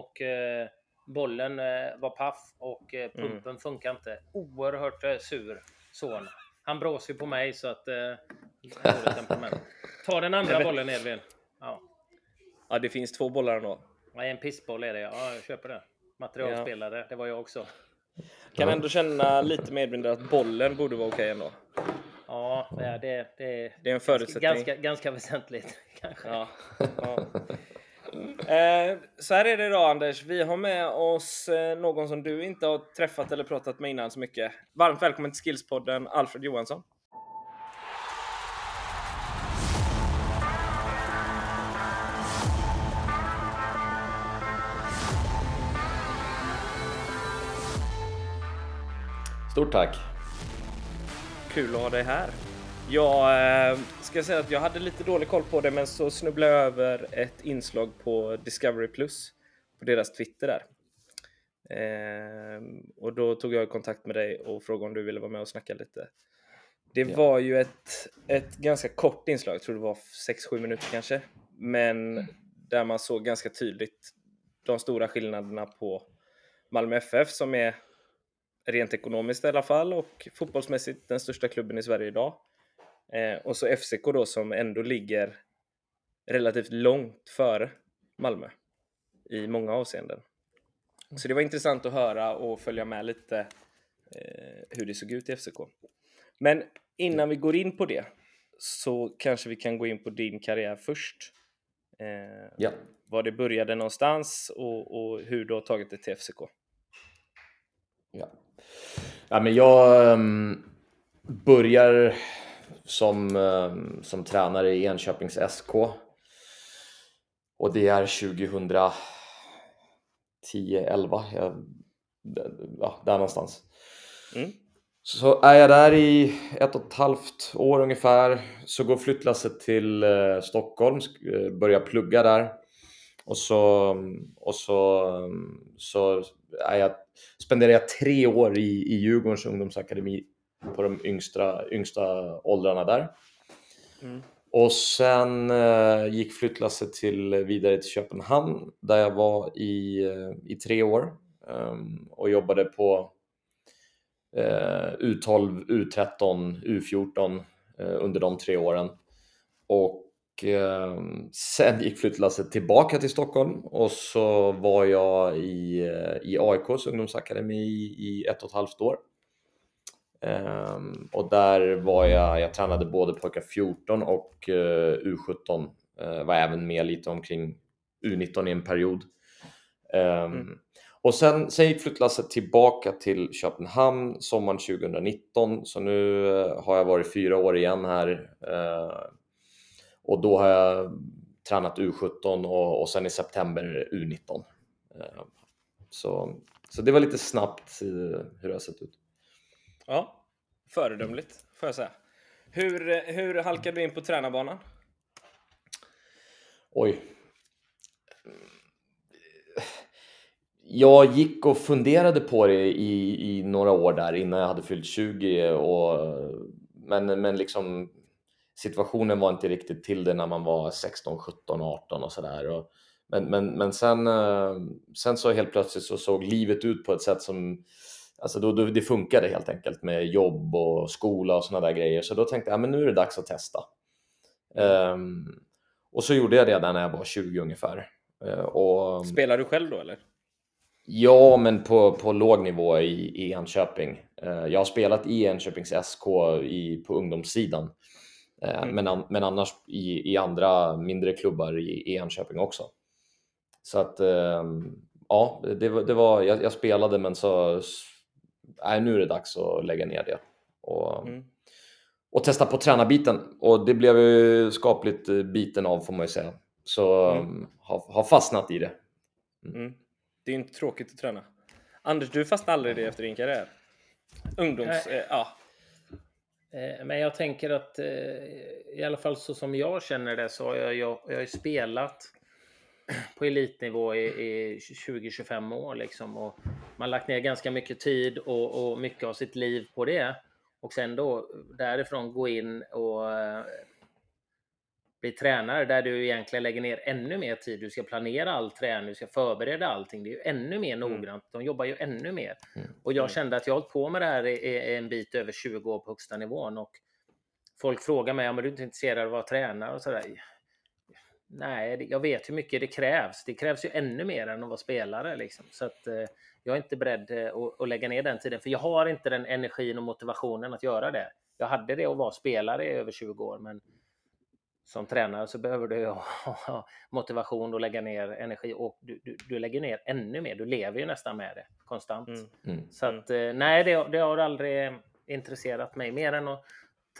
och eh, bollen eh, var paff och eh, pumpen mm. funkar inte. Oerhört eh, sur son. Han bråser ju på mig så att... Eh, Ta den andra bollen Edvin. Ja. ja, det finns två bollar ändå. Ja, en pissboll är det. Ja, jag köper det. Materialspelare, ja. det var jag också. Kan ändå känna lite med Edvin att bollen borde vara okej ändå. Ja, det, det, det, det är en förutsättning. Ganska, ganska väsentligt kanske. Ja. ja. Eh, så här är det idag Anders. Vi har med oss eh, någon som du inte har träffat eller pratat med innan så mycket. Varmt välkommen till Skillspodden, Alfred Johansson. Stort tack! Kul att ha dig här. Jag eh, ska säga att jag hade lite dålig koll på det men så snubblade jag över ett inslag på Discovery Plus på deras Twitter där. Eh, och då tog jag kontakt med dig och frågade om du ville vara med och snacka lite. Det ja. var ju ett, ett ganska kort inslag, jag tror det var 6-7 minuter kanske. Men mm. där man såg ganska tydligt de stora skillnaderna på Malmö FF som är rent ekonomiskt i alla fall och fotbollsmässigt den största klubben i Sverige idag. Eh, och så FCK då som ändå ligger relativt långt före Malmö i många avseenden. Så det var intressant att höra och följa med lite eh, hur det såg ut i FCK. Men innan vi går in på det så kanske vi kan gå in på din karriär först. Eh, ja. Var det började någonstans och, och hur du har tagit det till FCK. Ja, ja men jag um, börjar som, um, som tränare i Enköpings SK. Och det är 2010, 11, jag, ja, där någonstans. Mm. Så är jag där i ett och ett halvt år ungefär, så går flyttlasset till eh, Stockholm, eh, börjar plugga där. Och så, och så, så är jag, spenderar jag tre år i, i Djurgårdens ungdomsakademi på de yngsta, yngsta åldrarna där. Mm. Och sen eh, gick flyttlasset till, vidare till Köpenhamn där jag var i, eh, i tre år um, och jobbade på eh, U12, U13, U14 eh, under de tre åren. Och eh, sen gick flyttlasset tillbaka till Stockholm och så var jag i, eh, i AIKs ungdomsakademi i ett och ett halvt år. Um, och där var jag, jag tränade både pojkar 14 och uh, U17. Uh, var även med lite omkring U19 i en period. Um, mm. Och sen, sen gick flyttlasset tillbaka till Köpenhamn sommaren 2019, så nu uh, har jag varit fyra år igen här. och då har jag tränat U17 och, och sen i september U19. så, så det var lite snabbt hur det har sett ut. Ja, föredömligt får jag säga. Hur, hur halkade du in på tränarbanan? Oj. Jag gick och funderade på det i, i några år där innan jag hade fyllt 20 och, men, men liksom situationen var inte riktigt till det när man var 16, 17, 18 och sådär. Men, men, men sen, eh, sen så helt plötsligt så såg livet ut på ett sätt som Alltså då, då, det funkade helt enkelt med jobb och skola och sådana där grejer. Så då tänkte jag, ja, men nu är det dags att testa. Um, och så gjorde jag det där när jag var 20 ungefär. Uh, och, Spelar du själv då eller? Ja, men på, på låg nivå i, i Enköping. Uh, jag har spelat i Enköpings SK i, på ungdomssidan. Uh, mm. men, men annars i, i andra mindre klubbar i, i Enköping också. Så att ehm, ja, det, det var, jag, jag spelade men så nej, nu är det dags att lägga ner det. Och, mm. och testa på tränarbiten. Och det blev jag skapligt eh, biten av får man ju säga. Så mm. Um, har, har fastnat i det. Mm. mm. Det är inte tråkigt att träna. Anders, du fastnade aldrig i det efter din karriär? Ungdoms... Eh, ja. Eh, men jag tänker att eh, i alla fall så som jag känner det så har jag, jag, jag har spelat på elitnivå i, i 20-25 år liksom. Och man har lagt ner ganska mycket tid och, och, mycket av sitt liv på det. Och sen då därifrån gå in och, bli tränare där du egentligen lägger ner ännu mer tid. Du ska planera all träning, du ska förbereda allting. Det är ju ännu mer Mm. noggrant. De jobbar ju ännu mer. Mm. Och jag Mm. kände att jag har hållit på med det här i, i en bit över 20 år på högsta nivån och folk frågar mig om du är inte intresserad av att vara tränare och sådär. Nej, jag vet hur mycket det krävs. Det krävs ju ännu mer än att vara spelare liksom. Så att eh, jag är inte beredd eh, att, att lägga ner den tiden, för jag har inte den energin och motivationen att göra det. Jag hade det att vara spelare i över 20 år, men som tränare så behöver du ha motivation och lägga ner energi och du, du, du lägger ner ännu mer. Du lever ju nästan med det konstant. Mm. Mm. Så att, eh, nej, det, det har aldrig intresserat mig mer än att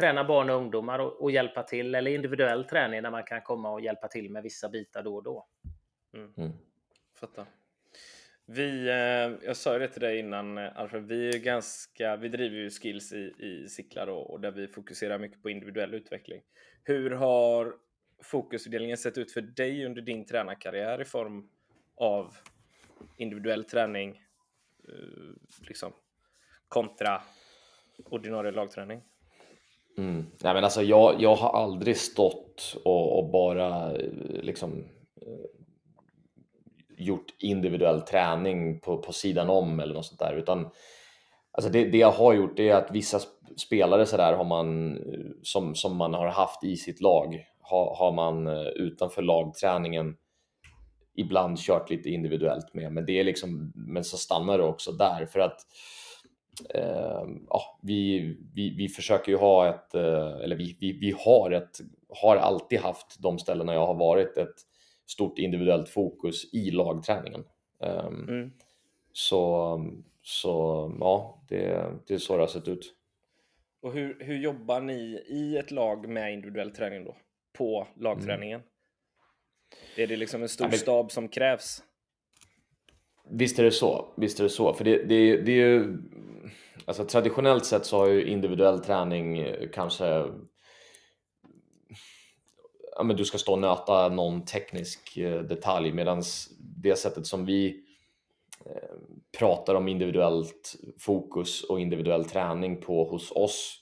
träna barn och ungdomar och, och hjälpa till eller individuell träning där man kan komma och hjälpa till med vissa bitar då och då. Mm. Fattar. Vi, eh, jag sa ju det till dig innan eh, Alfred, vi är ganska, vi driver ju skills i, i Sickla då, och där vi fokuserar mycket på individuell utveckling. Hur har fokusfördelningen sett ut för dig under din tränarkarriär i form av individuell träning eh, liksom, kontra ordinarie lagträning? Mm. Nej, men alltså, jag, jag har aldrig stått och, och bara eh, liksom eh, gjort individuell träning på, på sidan om eller något sånt där. Utan alltså det, det jag har gjort är att vissa spelare så där har man, eh, som, som man har haft i sitt lag har, har man eh, utanför lagträningen ibland kört lite individuellt med. Men det är liksom, men så stannar det också där för att eh, ja, vi, vi, vi försöker ju ha ett, eh, eller vi, vi, vi har ett, har alltid haft de ställena jag har varit ett stort individuellt fokus i lagträningen. Ehm, Mm. Så, så ja, det, det är så det har sett ut. Och hur, hur jobbar ni i ett lag med individuell träning då? På lagträningen? Är det liksom en stor Ja, men- stab som krävs? Visst är det så. Visst är det så. För det, det, det är ju... Alltså traditionellt sett så har ju individuell träning eh, kanske... Ja, men du ska stå och nöta någon teknisk eh, detalj medan det sättet som vi eh, pratar om individuellt fokus och individuell träning på hos oss.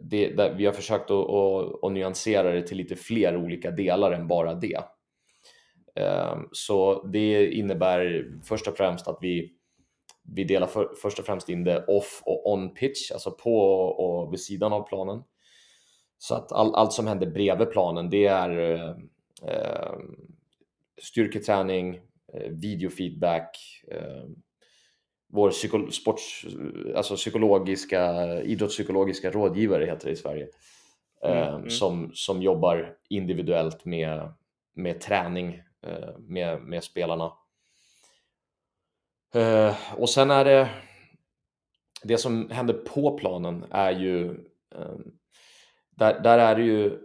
Det, där vi har försökt att, att, att nyansera det till lite fler olika delar än bara det. Ehm, så det innebär först och främst att vi, vi delar för, först och främst in det off och on pitch, alltså på och vid sidan av planen. Så att all, allt som händer bredvid planen det är eh, eh, styrketräning, eh, videofeedback, eh, vår psyko, sports, alltså psykologiska, idrottspsykologiska rådgivare heter det i Sverige. Mm, Eh, mm. Som, som jobbar individuellt med, med träning eh, med, med spelarna. Eh, och sen är det det som händer på planen är ju eh, där, där är det ju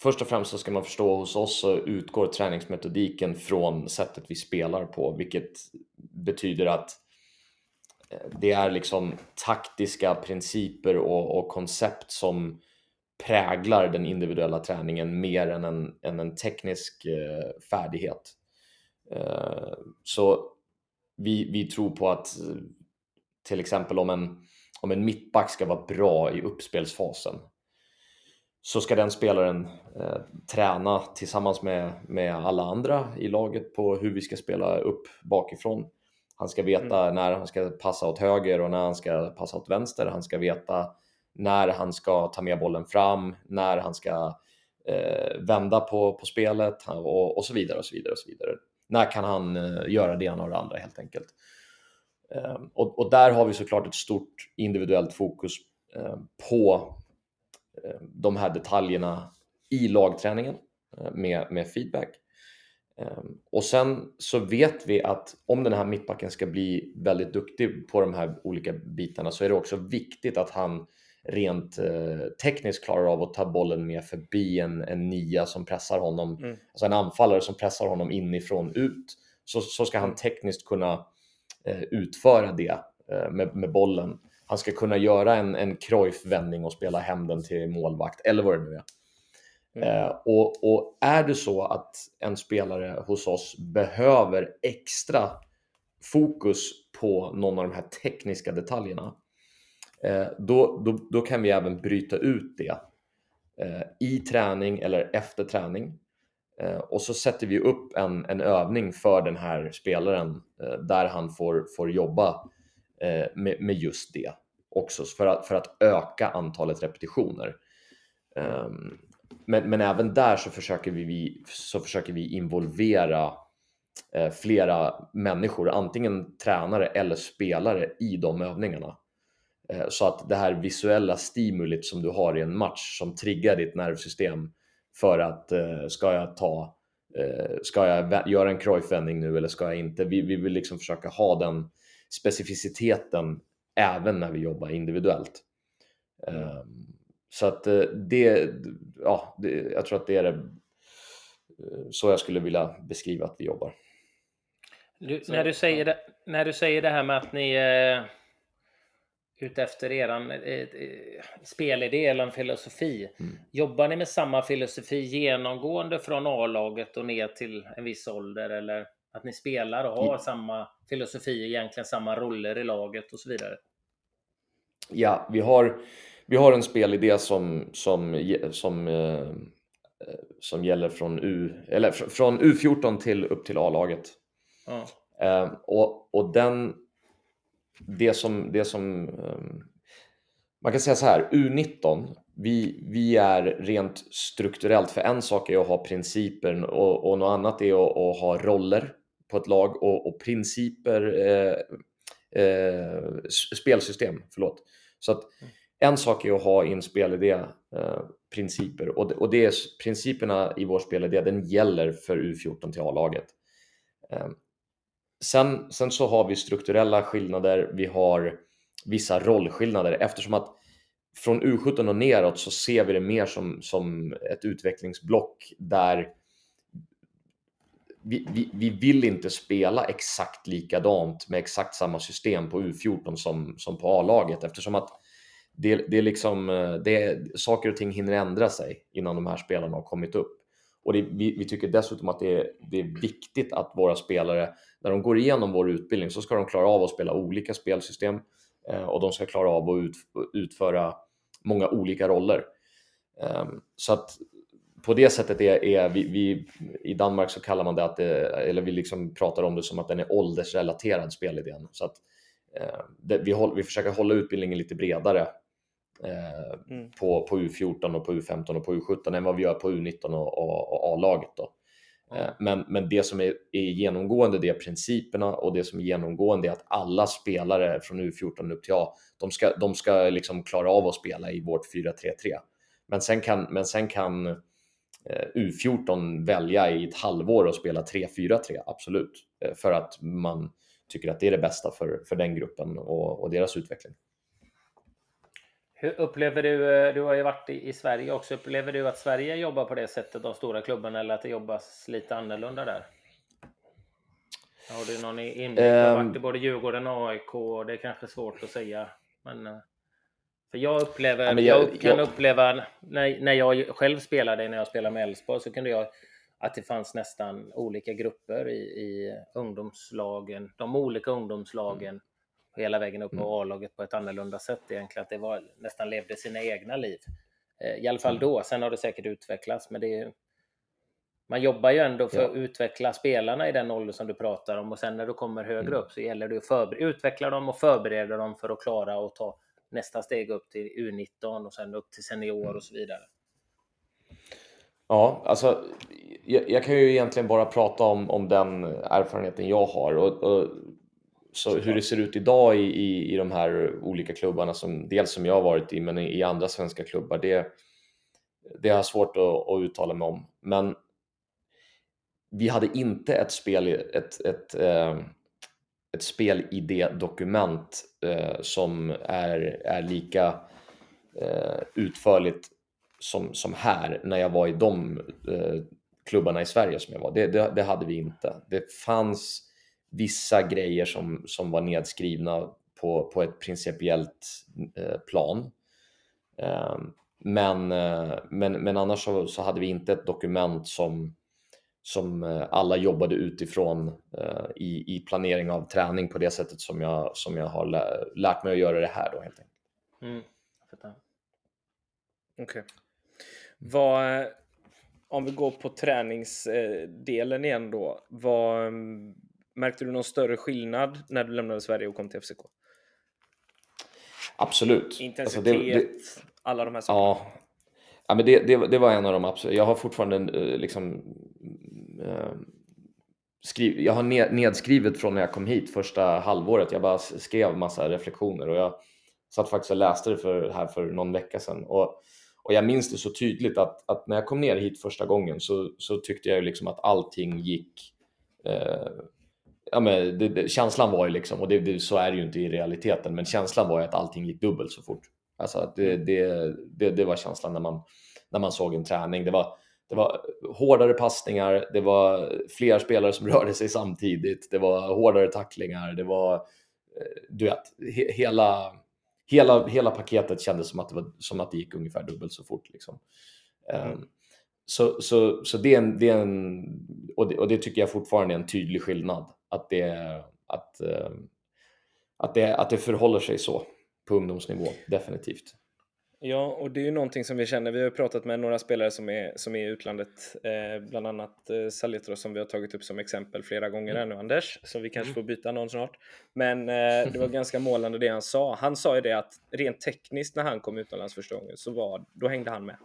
först och främst så ska man förstå hos oss så utgår träningsmetodiken från sättet vi spelar på vilket betyder att eh, det är liksom taktiska principer och, och koncept som präglar den individuella träningen mer än en, än en teknisk eh, färdighet. Eh, så vi, vi tror på att till exempel om en, om en mittback ska vara bra i uppspelsfasen så ska den spelaren eh, träna tillsammans med, med alla andra i laget på hur vi ska spela upp bakifrån. Han ska veta när han ska passa åt höger och när han ska passa åt vänster. Han ska veta när han ska ta med bollen fram, när han ska eh, vända på, på spelet och, och så vidare och så vidare och så vidare. När kan han eh, göra det ena och det andra helt enkelt. Ehm, och, och där har vi såklart ett stort individuellt fokus ehm, på ehm, de här detaljerna i lagträningen eh, med, med feedback. Och sen så vet vi att om den här mittbacken ska bli väldigt duktig på de här olika bitarna så är det också viktigt att han rent eh, tekniskt klarar av att ta bollen med förbi en, en nia som pressar honom, Mm. alltså en anfallare som pressar honom inifrån ut. Så, så ska han tekniskt kunna eh, utföra det eh, med, med bollen. Han ska kunna göra en, en Cruyff-vändning och spela hem den till målvakt eller vad det nu är. Mm. Eh, och, och är det så att en spelare hos oss behöver extra fokus på någon av de här tekniska detaljerna, Eh, då, då, då kan vi även bryta ut det eh, i träning eller efter träning. Eh, och så sätter vi upp en, en övning för den här spelaren eh, där han får, får jobba eh, med, med just det också för att, för att öka antalet repetitioner. Um, men, men även där så försöker vi, så försöker vi involvera eh, flera människor, antingen tränare eller spelare i de övningarna. Eh, så att det här visuella stimulit som du har i en match som triggar ditt nervsystem för att eh, ska jag ta, eh, ska jag göra en Cruyff-vändning nu eller ska jag inte? Vi, vi vill liksom försöka ha den specificiteten även när vi jobbar individuellt. Um, så att det, ja, det, jag tror att det är det, så jag skulle vilja beskriva att vi jobbar. Du, när, du säger det, när du säger det här med att ni eh, ute efter eran eh, spelidé eller en filosofi. Mm. Jobbar ni med samma filosofi genomgående från A-laget och ner till en viss ålder? Eller att ni spelar och har mm. samma filosofi, egentligen samma roller i laget och så vidare? Ja, vi har vi har en spelidé som, som, som, eh, som gäller från, U, eller från U14 till upp till A-laget. Mm. Eh, och, och den, det som, det som ehm, man kan säga så här, U19, vi, vi är rent strukturellt, för en sak är att ha principer och, och något annat är att, att ha roller på ett lag och, och principer, eh, eh, spelsystem, förlåt. Så att. En sak är att ha in spelidé, eh, principer och, och det är principerna i vår spelidé, den gäller för U14 till A-laget. Ehm, Sen, sen så har vi strukturella skillnader, vi har vissa rollskillnader eftersom att från U17 och neråt så ser vi det mer som, som ett utvecklingsblock där vi, vi, vi, vill inte spela exakt likadant med exakt samma system på U14 som, som på A-laget eftersom att det, det är liksom, eh, det, saker och ting hinner ändra sig innan de här spelarna har kommit upp. Och det, vi, vi, tycker dessutom att det är, det är viktigt att våra spelare, när de går igenom vår utbildning så ska de klara av att spela olika spelsystem eh, och de ska klara av att ut, utföra många olika roller. Eh, så att på det sättet är, är vi, vi, i Danmark så kallar man det att det, eller vi liksom pratar om det som att den är åldersrelaterad spelidén. Så att eh, det, vi, håll, vi försöker hålla utbildningen lite bredare Eh, mm. på, på U14 och på U15 och på U17 än vad vi gör på U19 och, och, och A-laget. Då. Mm. Men, men det som är, är, genomgående det är principerna och det som är genomgående är att alla spelare från U14 upp till A, de ska, de ska liksom klara av att spela i vårt 4-3-3. Men sen kan, men sen kan eh, U14 välja i ett halvår att spela 3-4-3, absolut. För att man tycker att det är det bästa för, för den gruppen och, och deras utveckling. Hur upplever du, eh, du har ju varit i, Sverige också, upplever du att Sverige jobbar på det sättet, de stora klubbarna, eller att det jobbas lite annorlunda där? Har du någon inblick? Du har varit i både Djurgården och AIK, och det är kanske svårt att säga. Men, eh, för jag upplever, ja, jag, jag, kan jag... uppleva, när, när jag själv spelade, när jag spelade med Elfsborg, så kunde jag att det fanns nästan olika grupper i, i ungdomslagen, de olika ungdomslagen. Mm hela vägen upp på mm. A-laget på ett annorlunda sätt egentligen. Att det var, nästan levde sina egna liv. Eh, I alla fall mm. då. Sen har det säkert utvecklats. Men det är, man jobbar ju ändå för ja. att utveckla spelarna i den ålder som du pratar om. Och sen när du kommer högre mm. upp så gäller det att utveckla dem och förbereda dem för att klara och ta nästa steg upp till U19 och sen upp till senior och så vidare. Ja, alltså jag, jag, kan ju egentligen bara prata om, om den erfarenheten jag har och, och så hur det ser ut idag i, i, i de här olika klubbarna, som, dels som jag har varit i, men i, i andra svenska klubbar, det, det har jag svårt att, att uttala mig om. Men vi hade inte ett spel, ett, ett, eh, ett spelidé-dokument eh, som är, är lika eh, utförligt som, som här när jag var i de eh, klubbarna i Sverige som jag var. Det, det, det hade vi inte. Det fanns vissa grejer som, som var nedskrivna på, på ett principiellt eh, plan. Eh, men, eh, men, men annars så, så, hade vi inte ett dokument som, som eh, alla jobbade utifrån eh, i, i planering av träning på det sättet som jag, som jag har lärt mig att göra det här då helt enkelt. Mm, Okej. Okay. Vad, om vi går på träningsdelen igen då. Vad, märkte du någon större skillnad när du lämnade Sverige och kom till FCK? Absolut. Intensitet, alltså det, det, alla de här sakerna. Ja, ja men det, det, det, var en av de absolut. Jag har fortfarande eh, liksom eh, skriv, jag har nedskrivet från när jag kom hit första halvåret. Jag bara skrev massa reflektioner och jag satt faktiskt och läste det för, här för någon vecka sedan. Och, och jag minns det så tydligt att, att när jag kom ner hit första gången så, så tyckte jag liksom att allting gick eh, ja, men det, det, känslan var ju liksom, och det, så är det ju inte i realiteten, men känslan var ju att allting gick dubbelt så fort. Alltså att det, det, det, var känslan när man, när man såg en träning. Det var, det var hårdare passningar, det var fler spelare som rörde sig samtidigt, det var hårdare tacklingar, det var, eh, du vet, he, hela, hela, hela paketet kändes som att det, var, som att det gick ungefär dubbelt så fort. Liksom. Mm. Um, så, så, så det är en, det är en och, det, och det tycker jag fortfarande är en tydlig skillnad att det, att, ehm, att det, att det förhåller sig så på ungdomsnivå, definitivt. Ja, och det är ju någonting som vi känner. Vi har ju pratat med några spelare som är, som är i utlandet, eh, bland annat eh, Salitro som vi har tagit upp som exempel flera gånger här nu, Anders, så vi kanske mm. får byta någon snart. Men eh, det var ganska målande det han sa. Han sa ju det att rent tekniskt när han kom utomlands första gången så var, då hängde han med.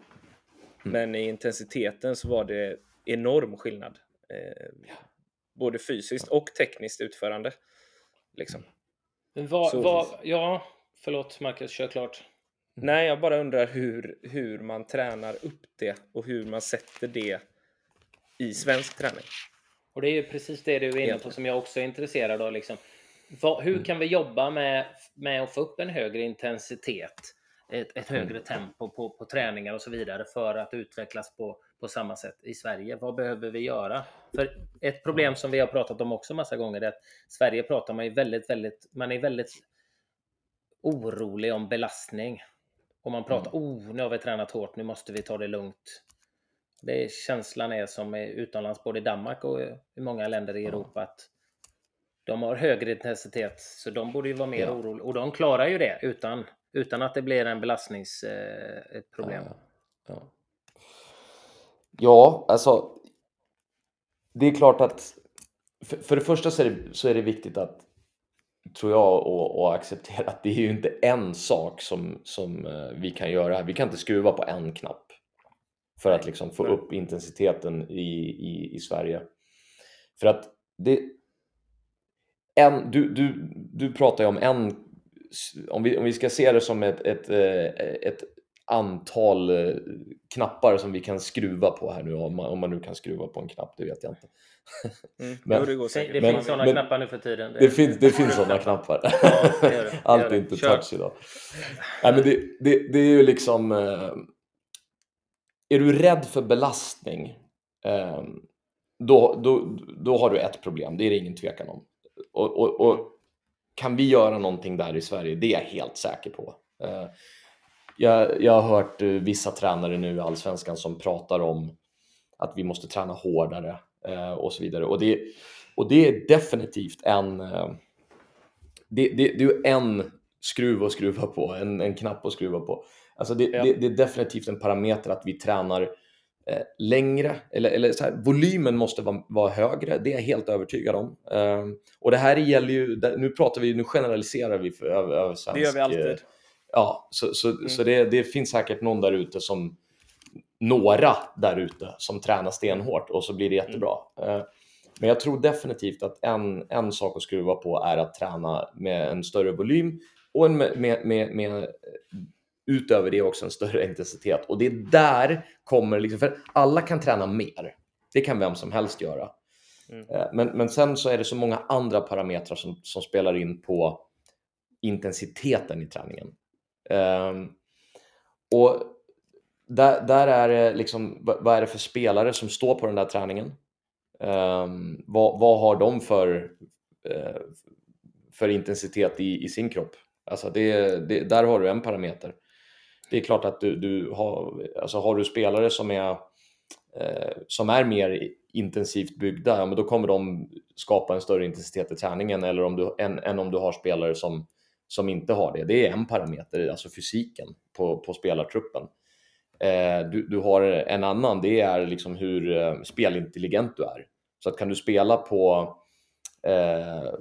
Mm. Men i intensiteten så var det enorm skillnad. Eh, både fysiskt och tekniskt utförande. Liksom. Vad, vad, ja, förlåt Marcus, kör klart. Nej, jag bara undrar hur, hur man tränar upp det och hur man sätter det i svensk träning. Och det är ju precis det du är inne på som jag också är intresserad av. Liksom. Hur mm. kan vi jobba med, med att få upp en högre intensitet, ett, ett högre mm. tempo på, på träningar och så vidare för att utvecklas på på samma sätt i Sverige. Vad behöver vi göra? För ett problem som vi har pratat om också massa gånger är att Sverige pratar man ju väldigt, väldigt, man är väldigt orolig om belastning. Och man pratar, mm. oh, nu har vi tränat hårt, nu måste vi ta det lugnt. Det är, känslan är som är utomlands, både i Danmark och i många länder i Europa, att de har högre intensitet, så de borde ju vara mer ja. oroliga. Och de klarar ju det utan, utan att det blir en belastningsproblem. Eh, ja. Ja. Ja, alltså. Det är klart att för, för det första så är, det, så är det viktigt att tror jag och, acceptera att det är ju inte en sak som, som eh, vi kan göra här. Vi kan inte skruva på en knapp för att liksom få upp intensiteten i, i, i Sverige. För att det en, du, du, du pratar ju om en om vi, om vi ska se det som ett, ett, eh, ett antal eh, knappar som vi kan skruva på här nu, om man, om man nu kan skruva på en knapp, det vet jag inte. Mm. men, jo, det, det men, finns sådana knappar nu för tiden. Det, det finns, det finns sådana knappar. Ja, det det. Allt är inte Kör. touch idag. Nej, men det, det, det är ju liksom... Eh, är du rädd för belastning, eh, då, då, då har du ett problem, det är det ingen tvekan om. Och, och, och kan vi göra någonting där i Sverige? Det är jag helt säker på. Eh, jag, jag har hört eh, vissa tränare nu i allsvenskan som pratar om att vi måste träna hårdare eh, och så vidare. Och det, och det är definitivt en, det, det, det är en skruv att skruva på, en, en knapp att skruva på. Alltså det, ja. det, det, är definitivt en parameter att vi tränar längre, eller, eller så här, volymen måste vara, vara, högre, det är jag helt övertygad om. Eh, och det här gäller ju, nu pratar vi, nu generaliserar vi för, över, över svensk... Det gör vi alltid. Ja, så, så, mm. så det, det finns säkert någon där ute som några där ute som tränar stenhårt och så blir det jättebra. Mm. Men jag tror definitivt att en, en sak att skruva på är att träna med en större volym och en med, med, med, med utöver det också en större intensitet. Och det är där kommer, liksom, för alla kan träna mer. Det kan vem som helst göra. Mm. Eh, men, men sen så är det så många andra parametrar som, som spelar in på intensiteten i träningen. Um, och där, där är det liksom, vad är det för spelare som står på den där träningen? Um, vad, vad har de för, uh, för intensitet i, i sin kropp? Alltså det, det, där har du en parameter. Det är klart att du, du har, alltså har du spelare som är, eh, som är mer intensivt byggda, ja, men då kommer de skapa en större intensitet i träningen eller om du, än, än om du har spelare som som inte har det. Det är en parameter, alltså fysiken på, på spelartruppen. Eh, du, du har en annan, det är liksom hur eh, spelintelligent du är. Så att kan du spela på eh,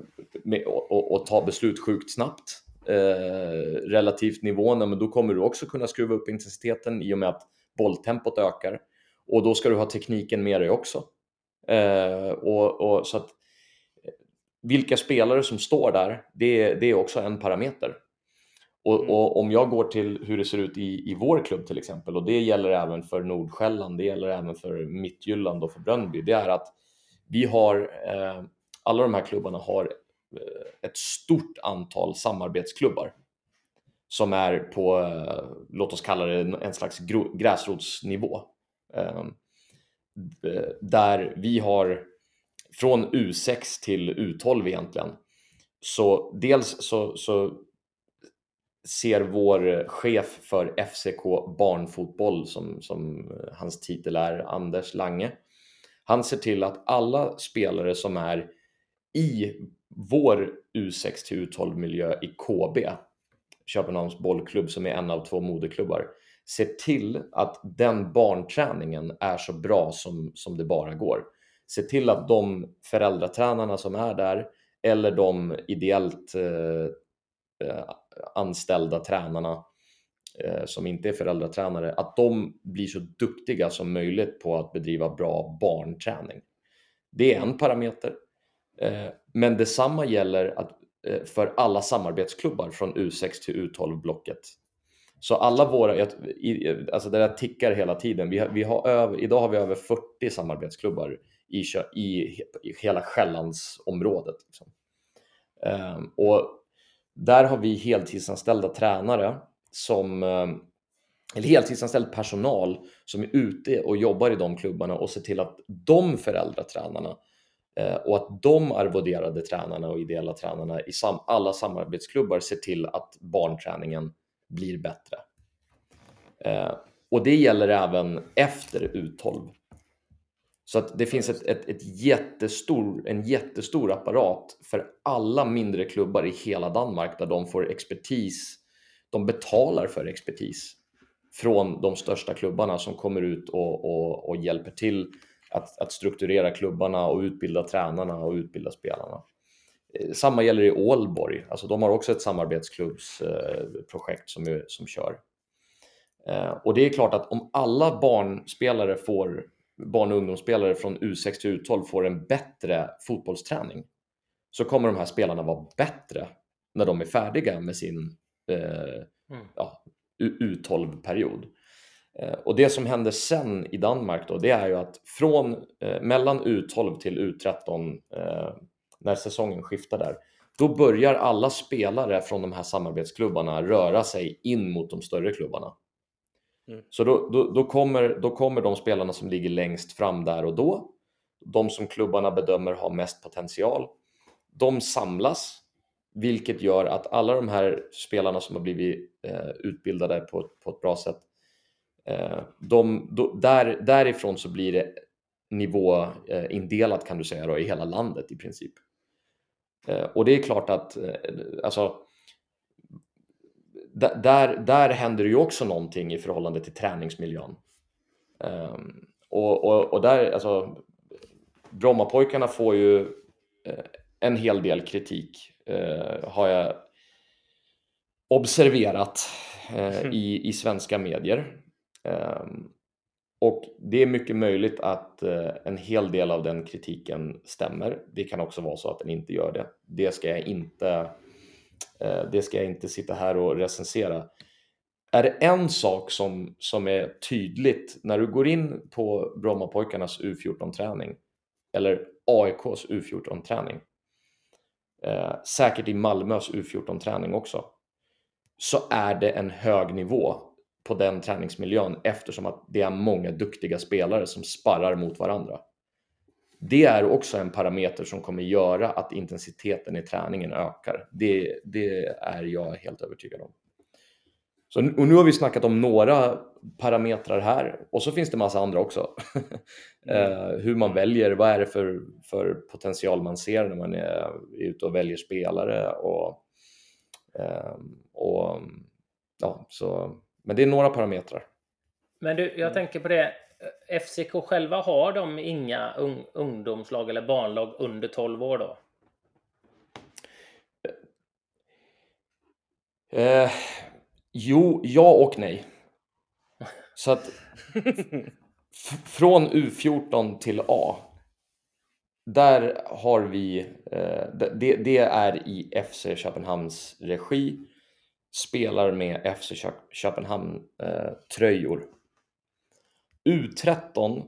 med, och, och, ta beslut sjukt snabbt eh, relativt nivån, men då kommer du också kunna skruva upp intensiteten i och med att bolltempot ökar. Och då ska du ha tekniken med dig också. Eh, och, och, så att vilka spelare som står där, det, det är också en parameter. Och, mm. och, om jag går till hur det ser ut i, i vår klubb till exempel, och det gäller även för Nordsjälland, det gäller även för Mittjylland och för Brönnby, det är att vi har, eh, alla de här klubbarna har eh, Eh, ett stort antal samarbetsklubbar som är på, eh, låt oss kalla det en slags gräsrotsnivå. Ehm, eh, där vi har från U6 till U12 egentligen. Så dels så, så ser vår chef för FCK barnfotboll, som, som hans titel är, Anders Lange, han ser till att alla spelare som är i vår U6 till U12 miljö i KB, Köpenhamns bollklubb som är en av två moderklubbar, se till att den barnträningen är så bra som, som det bara går. Se till att de föräldratränarna som är där eller de ideellt eh, eh anställda tränarna eh, som inte är föräldratränare, att de blir så duktiga som möjligt på att bedriva bra barnträning. Det är en parameter. Eh, men detsamma gäller att, eh, för alla samarbetsklubbar från U6 till U12-blocket. Så alla våra, alltså det där tickar hela tiden. Vi har, vi har över, idag har vi över 40 samarbetsklubbar i, i, i hela Själlandsområdet. Liksom. Ehm, och där har vi heltidsanställda tränare som ehm, eller heltidsanställd personal som är ute och jobbar i de klubbarna och ser till att de föräldratränarna Eh, och att de arvoderade tränarna och ideella tränarna i sam alla samarbetsklubbar ser till att barnträningen blir bättre. Eh, och det gäller även efter U12. Så att det finns ett, ett, ett jättestor, en jättestor apparat för alla mindre klubbar i hela Danmark där de får expertis. De betalar för expertis från de största klubbarna som kommer ut och, och, och hjälper till att, att, strukturera klubbarna och utbilda tränarna och utbilda spelarna. Eh, samma gäller i Ålborg, alltså de har också ett samarbetsklubbsprojekt som, som kör. Eh, och det är klart att om alla barnspelare får barn och ungdomsspelare från U6 till U12 får en bättre fotbollsträning så kommer de här spelarna vara bättre när de är färdiga med sin eh, mm. ja, U12-period. Eh, och det som händer sen i Danmark då, det är ju att från eh, mellan U12 till U13 eh, när säsongen skiftar där, då börjar alla spelare från de här samarbetsklubbarna röra sig in mot de större klubbarna. Mm. Så då, då, då, kommer, då kommer de spelarna som ligger längst fram där och då, de som klubbarna bedömer har mest potential, de samlas, vilket gör att alla de här spelarna som har blivit eh, utbildade på, på ett bra sätt, eh, de, då, där, därifrån så blir det nivåindelat kan du säga då, i hela landet i princip. Eh, och det är klart att eh, alltså, där, där händer ju också någonting i förhållande till träningsmiljön. Um, och, och, och, där, alltså, Brommapojkarna får ju en hel del kritik, har jag observerat uh, i, i svenska medier. Ehm, och det är mycket möjligt att eh, en hel del av den kritiken stämmer. Det kan också vara så att den inte gör det. Det ska jag inte eh, det ska jag inte sitta här och recensera. Är det en sak som, som är tydligt när du går in på Brommapojkarnas U14-träning eller AIKs U14-träning, eh, säkert i Malmös U14-träning också, så är det en hög nivå på den träningsmiljön eftersom att det är många duktiga spelare som sparrar mot varandra. Det är också en parameter som kommer göra att intensiteten i träningen ökar. Det, det är jag helt övertygad om. Så, och nu har vi snackat om några parametrar här och så finns det massa andra också. Mm. hur man väljer, vad är det för, för potential man ser när man är ute och väljer spelare och, ehm, och ja, så, men det är några parametrar. Men du, jag tänker på det. FCK själva har de inga un ungdomslag eller barnlag under 12 år då? Eh, jo, ja och nej. Så att från U14 till A. Där har vi, eh, det, det är i FC Köpenhamns regi. Spelar med FC Köpenhamn eh, tröjor. U13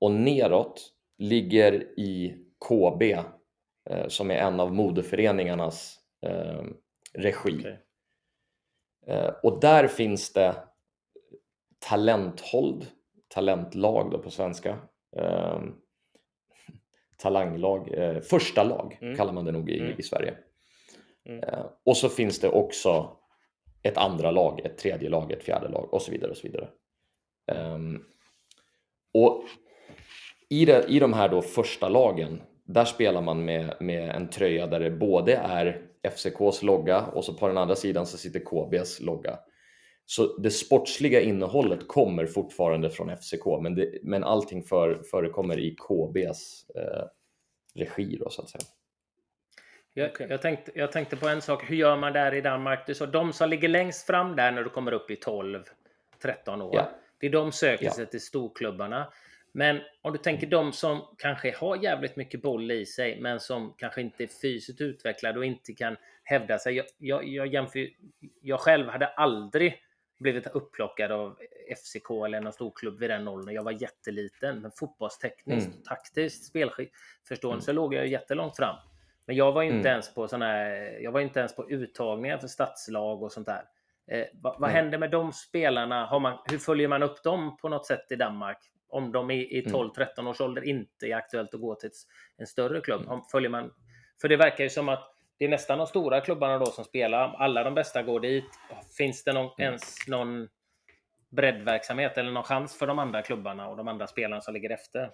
och neråt ligger i KB eh, som är en av modeföreningarnas eh, regi. Okay. Och där finns det talenthold, talentlag då på svenska. Talanglag, första lag mm. kallar man det nog i, mm. i Sverige. Mm. Och så finns det också ett andra lag, ett tredje lag, ett fjärde lag och så vidare. Och så vidare. Um, och i, det, i de här då första lagen, där spelar man med, med en tröja där det både är FCKs logga och så på den andra sidan så sitter KBs logga. Så det sportsliga innehållet kommer fortfarande från FCK, men, det, men allting för, förekommer i KBs eh, regi då, så att säga. Jag, jag, tänkte, jag tänkte på en sak. Hur gör man där i Danmark? Du sa de som ligger längst fram där när du kommer upp i 12, 13 år. Ja. Det är de söker ja. sig till storklubbarna. Men om du tänker de som kanske har jävligt mycket boll i sig, men som kanske inte är fysiskt utvecklade och inte kan hävda sig. Jag, jag, jag, jämför, jag själv hade aldrig blivit upplockad av FCK eller någon storklubb vid den åldern. Jag var jätteliten, men fotbollstekniskt, mm. taktiskt, spelförståelse mm. låg jag jättelångt fram. Men jag var inte mm. ens på såna här, jag var inte ens på uttagningar för stadslag och sånt där. Eh, vad, vad händer med de spelarna? Har man, hur följer man upp dem på något sätt i Danmark? Om de i, i 12-13 mm. års ålder inte är aktuellt att gå till en större klubb. Mm. Följer man, för det verkar ju som att det är nästan de stora klubbarna då som spelar. Alla de bästa går dit. Finns det någon, mm. ens någon breddverksamhet eller någon chans för de andra klubbarna och de andra spelarna som ligger efter?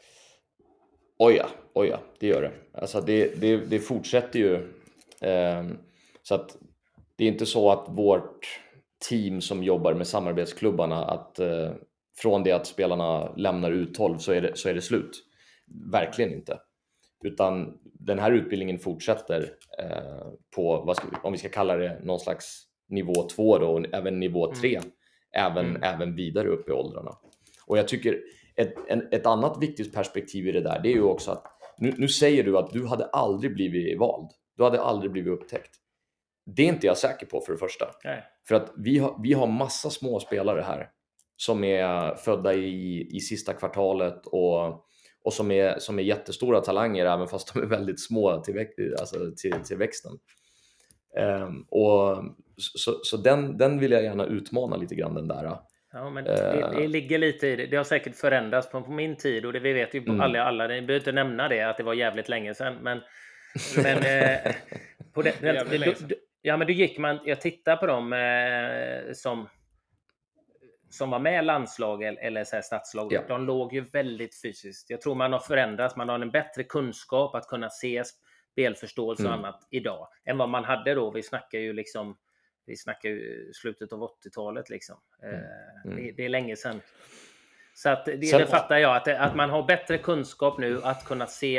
Oj ja, oj ja, det gör det. Alltså det, det, det fortsätter ju. Eh, så att det är inte så att vårt team som jobbar med samarbetsklubbarna att eh, från det att spelarna lämnar U12 så är det, så är det slut. Verkligen inte. Utan den här utbildningen fortsätter eh, på, ska, om vi ska kalla det någon slags nivå 2 då, och även nivå 3, mm. även, mm. även vidare upp i åldrarna. Och jag tycker ett, en, ett annat viktigt perspektiv i det där, det är ju också att nu, nu säger du att du hade aldrig blivit vald. Du hade aldrig blivit upptäckt. Det är inte jag säker på för det första. Nej. För att vi har, vi har massa små spelare här som är födda i, i sista kvartalet och, och som, är, som är jättestora talanger även fast de är väldigt små till, alltså till, till växten. Um, och, så så den, den vill jag gärna utmana lite grann den där. Ja, men det, det, ligger lite i det. Det har säkert förändrats på, på min tid och det vi vet ju mm. alla, alla, ni behöver inte nämna det att det var jävligt länge sedan. Men, men eh, på det, den, det, du, ja, men då gick man, jag tittar på dem eh, som som var med landslag eller så här stadslag, ja. de låg ju väldigt fysiskt. Jag tror man har förändrats, man har en bättre kunskap att kunna se spelförståelse mm. och annat idag än vad man hade då. Vi snackar ju liksom vi snackar ju slutet av 80-talet liksom. Mm. Eh, mm. Det, det, är länge sedan. Så att det, Sen, det fattar jag, att, att man har bättre kunskap nu att kunna se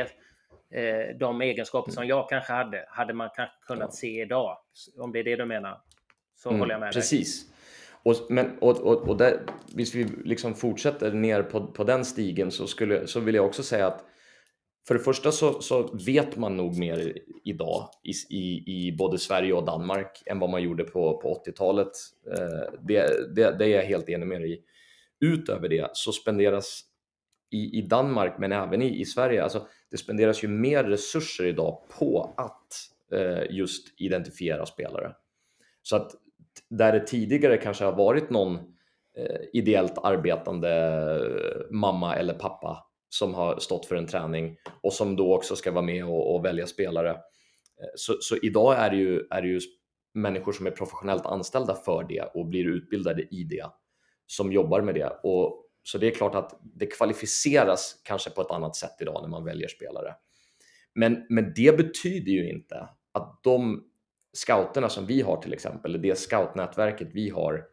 eh, de egenskaper som jag kanske hade, hade man kanske kunnat ja. se idag. Om det är det du menar, så mm, håller jag med Precis. Dig. Och, men, och, och, och där, hvis vi liksom fortsätter ner på, på den stigen så, skulle, så vill jag också säga att för det första så, så vet man nog mer idag i, i, i, både Sverige och Danmark än vad man gjorde på, på 80-talet. Eh, det, det, det, är jag helt enig med dig i. Utöver det så spenderas i, i Danmark, men även i, i Sverige, alltså det spenderas ju mer resurser idag på att eh, just identifiera spelare. Så att där det tidigare kanske har varit någon eh, ideellt arbetande mamma eller pappa som har stått för en träning och som då också ska vara med och, och välja spelare. Eh, så, så, idag är det, ju, är det ju människor som är professionellt anställda för det och blir utbildade i det som jobbar med det. Och, så det är klart att det kvalificeras kanske på ett annat sätt idag när man väljer spelare. Men, men det betyder ju inte att de scouterna som vi har till exempel, det scoutnätverket vi har,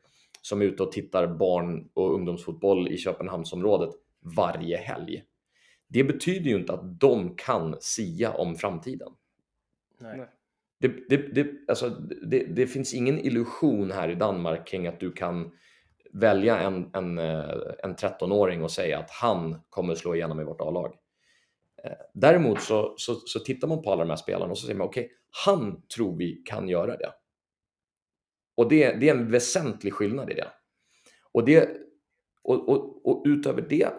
som är ute och tittar barn och ungdomsfotboll i Köpenhamnsområdet varje helg. Det betyder ju inte att de kan sia om framtiden. Nej. Det, det, det, alltså, det, det finns ingen illusion här i Danmark kring att du kan välja en, en, eh, en 13-åring och säga att han kommer slå igenom i vårt A-lag. Eh, däremot så, så, så tittar man på alla de här spelarna och så säger man okej, okay, han tror vi kan göra det. Och det, det är en väsentlig skillnad i det. Och, det och, och, och utöver det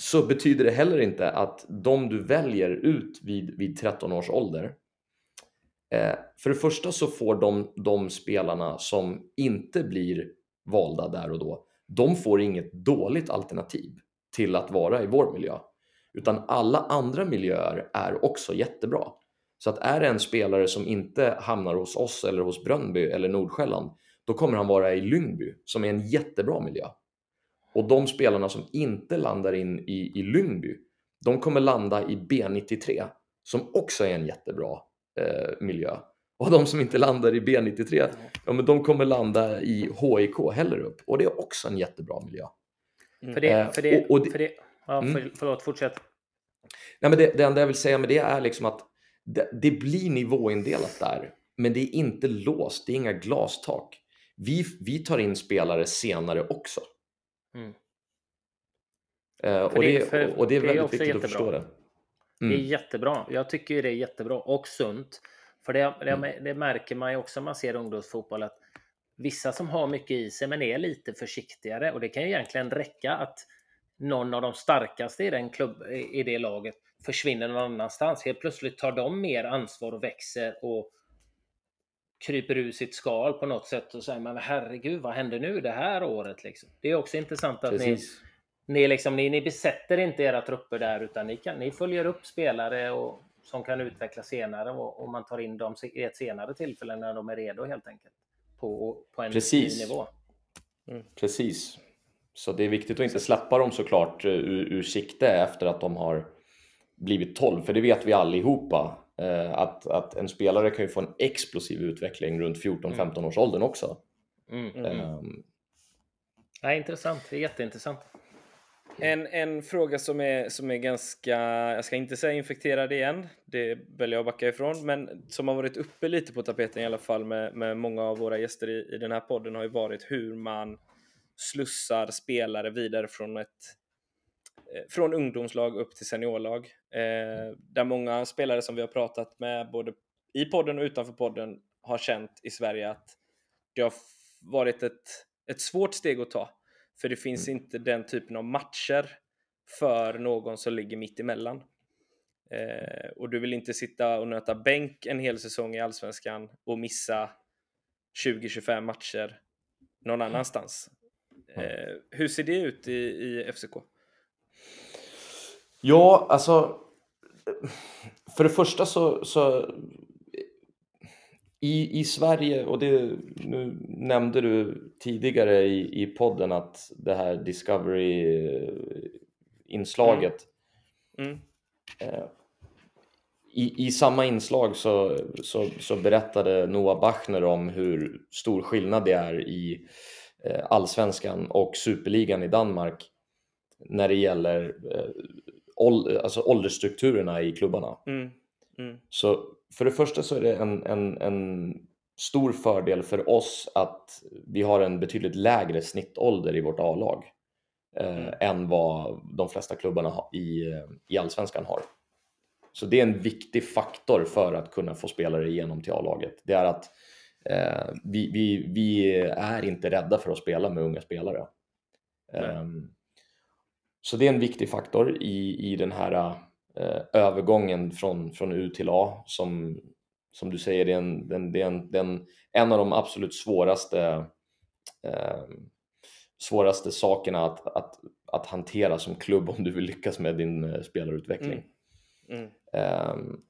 så betyder det heller inte att de du väljer ut vid, vid 13 års ålder eh, för det första så får de, de spelarna som inte blir valda där och då, de får inget dåligt alternativ till att vara i vår miljö. Utan alla andra miljöer är också jättebra. Så att är det en spelare som inte hamnar hos oss eller hos Brönnby eller Nordsjälland, då kommer han vara i Lyngby som är en jättebra miljö. Och de spelarna som inte landar in i, i Lyngby, de kommer landa i B93 som också är en jättebra eh, miljö. Och de som inte landar i B93, ja, men de kommer landa i HIK Hellerup och det är också en jättebra miljö. Mm. För det, för det, och, och det, för det, ja, för, förlåt, fortsätt. Nej, men det, det enda jag vill säga med det är liksom att det, det blir nivåindelat där, men det är inte låst, det är inga glastak. Vi, vi tar in spelare senare också. Mm. Uh, och, det, för, och, det, är väldigt viktigt jättebra. att förstå det. Mm. Det är mm. jättebra. Jag tycker det är jättebra och sunt. För det, det, mm. det märker man ju också när man ser ungdomsfotboll att vissa som har mycket i sig men är lite försiktigare och det kan ju egentligen räcka att någon av de starkaste i, den klubb, i det laget försvinner någon annanstans. Helt plötsligt tar de mer ansvar och växer och kryper ur sitt skal på något sätt och säger men herregud vad hände nu det här året liksom. Det är också intressant att ni, ni, liksom, ni, ni besätter inte era trupper där utan ni, kan, ni följer upp spelare och, som kan utvecklas senare och, och man tar in dem i ett senare tillfälle när de är redo helt enkelt. På, på en Precis. nivå. Mm. Precis. Så det är viktigt att inte släppa dem såklart eh, ur, ur sikte efter att de har blivit 12, för det vet vi allihopa. Eh, att, att en spelare kan ju få en explosiv utveckling runt 14-15 mm. års åldern också. Mm, mm, um, ja, intressant, det är jätteintressant. En, en fråga som är, som är ganska, jag ska inte säga infekterad igen, det väljer jag att backa ifrån, men som har varit uppe lite på tapeten i alla fall med, med många av våra gäster i, i den här podden har ju varit hur man slussar spelare vidare från ett från ungdomslag upp till seniorlag. Eh, där många spelare som vi har pratat med både i podden och utanför podden har känt i Sverige att det har varit ett, ett svårt steg att ta. För det finns mm. inte den typen av matcher för någon som ligger mitt emellan. Eh, och du vill inte sitta och nöta bänk en hel säsong i Allsvenskan och missa 20-25 matcher någon mm. annanstans. Eh, hur ser det ut i, i FCK? Ja, alltså för det första så, så i, i Sverige, och det nu nämnde du tidigare i, i podden att det här Discovery-inslaget mm. Mm. Eh, i, I samma inslag så, så, så, berättade Noah Bachner om hur stor skillnad det är i eh, allsvenskan och superligan i Danmark när det gäller eh, alltså åldersstrukturerna i klubbarna. Mm. Mm. Så för det första så är det en, en, en stor fördel för oss att vi har en betydligt lägre snittålder i vårt A-lag eh, mm. än vad de flesta klubbarna i, i allsvenskan har. Så det är en viktig faktor för att kunna få spelare igenom till A-laget. Det är att eh, vi, vi, vi är inte rädda för att spela med unga spelare. Um, så det är en viktig faktor i, i den här eh, övergången från, från U till A som, som du säger, det är en, den, det är en, den, en av de absolut svåraste, eh, svåraste sakerna att, att, att hantera som klubb om du vill lyckas med din eh, spelarutveckling. Mm. Mm. Um,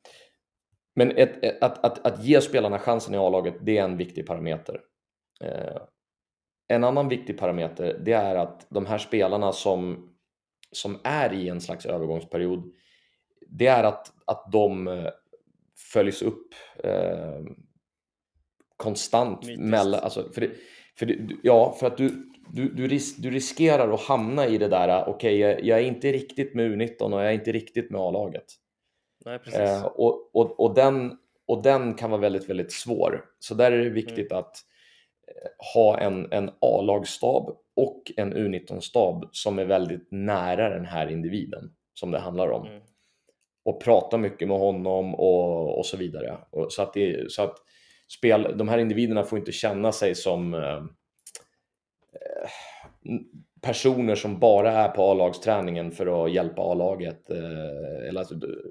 men ett, ett, att, att, att ge spelarna chansen i A-laget, det är en viktig parameter. Uh, en annan viktig parameter, det är att de här spelarna som som är i en slags övergångsperiod, det är att, att de eh, följs upp eh, konstant. Mellan, alltså, för det, för ja, för att du, du, du, ris, du riskerar att hamna i det där, okej, okay, jag, jag, är inte riktigt med U19 och jag är inte riktigt med A-laget. Eh, och, och, och, den, och den kan vara väldigt, väldigt svår. Så där är det viktigt mm. att eh, ha en, en A-lagsstab och en U19-stab som är väldigt nära den här individen som det handlar om. Mm. Och prata mycket med honom och, och så vidare. Och, så att, det, så att spel, de här individerna får inte känna sig som eh, personer som bara är på A-lagsträningen för att hjälpa A-laget. Eh, eller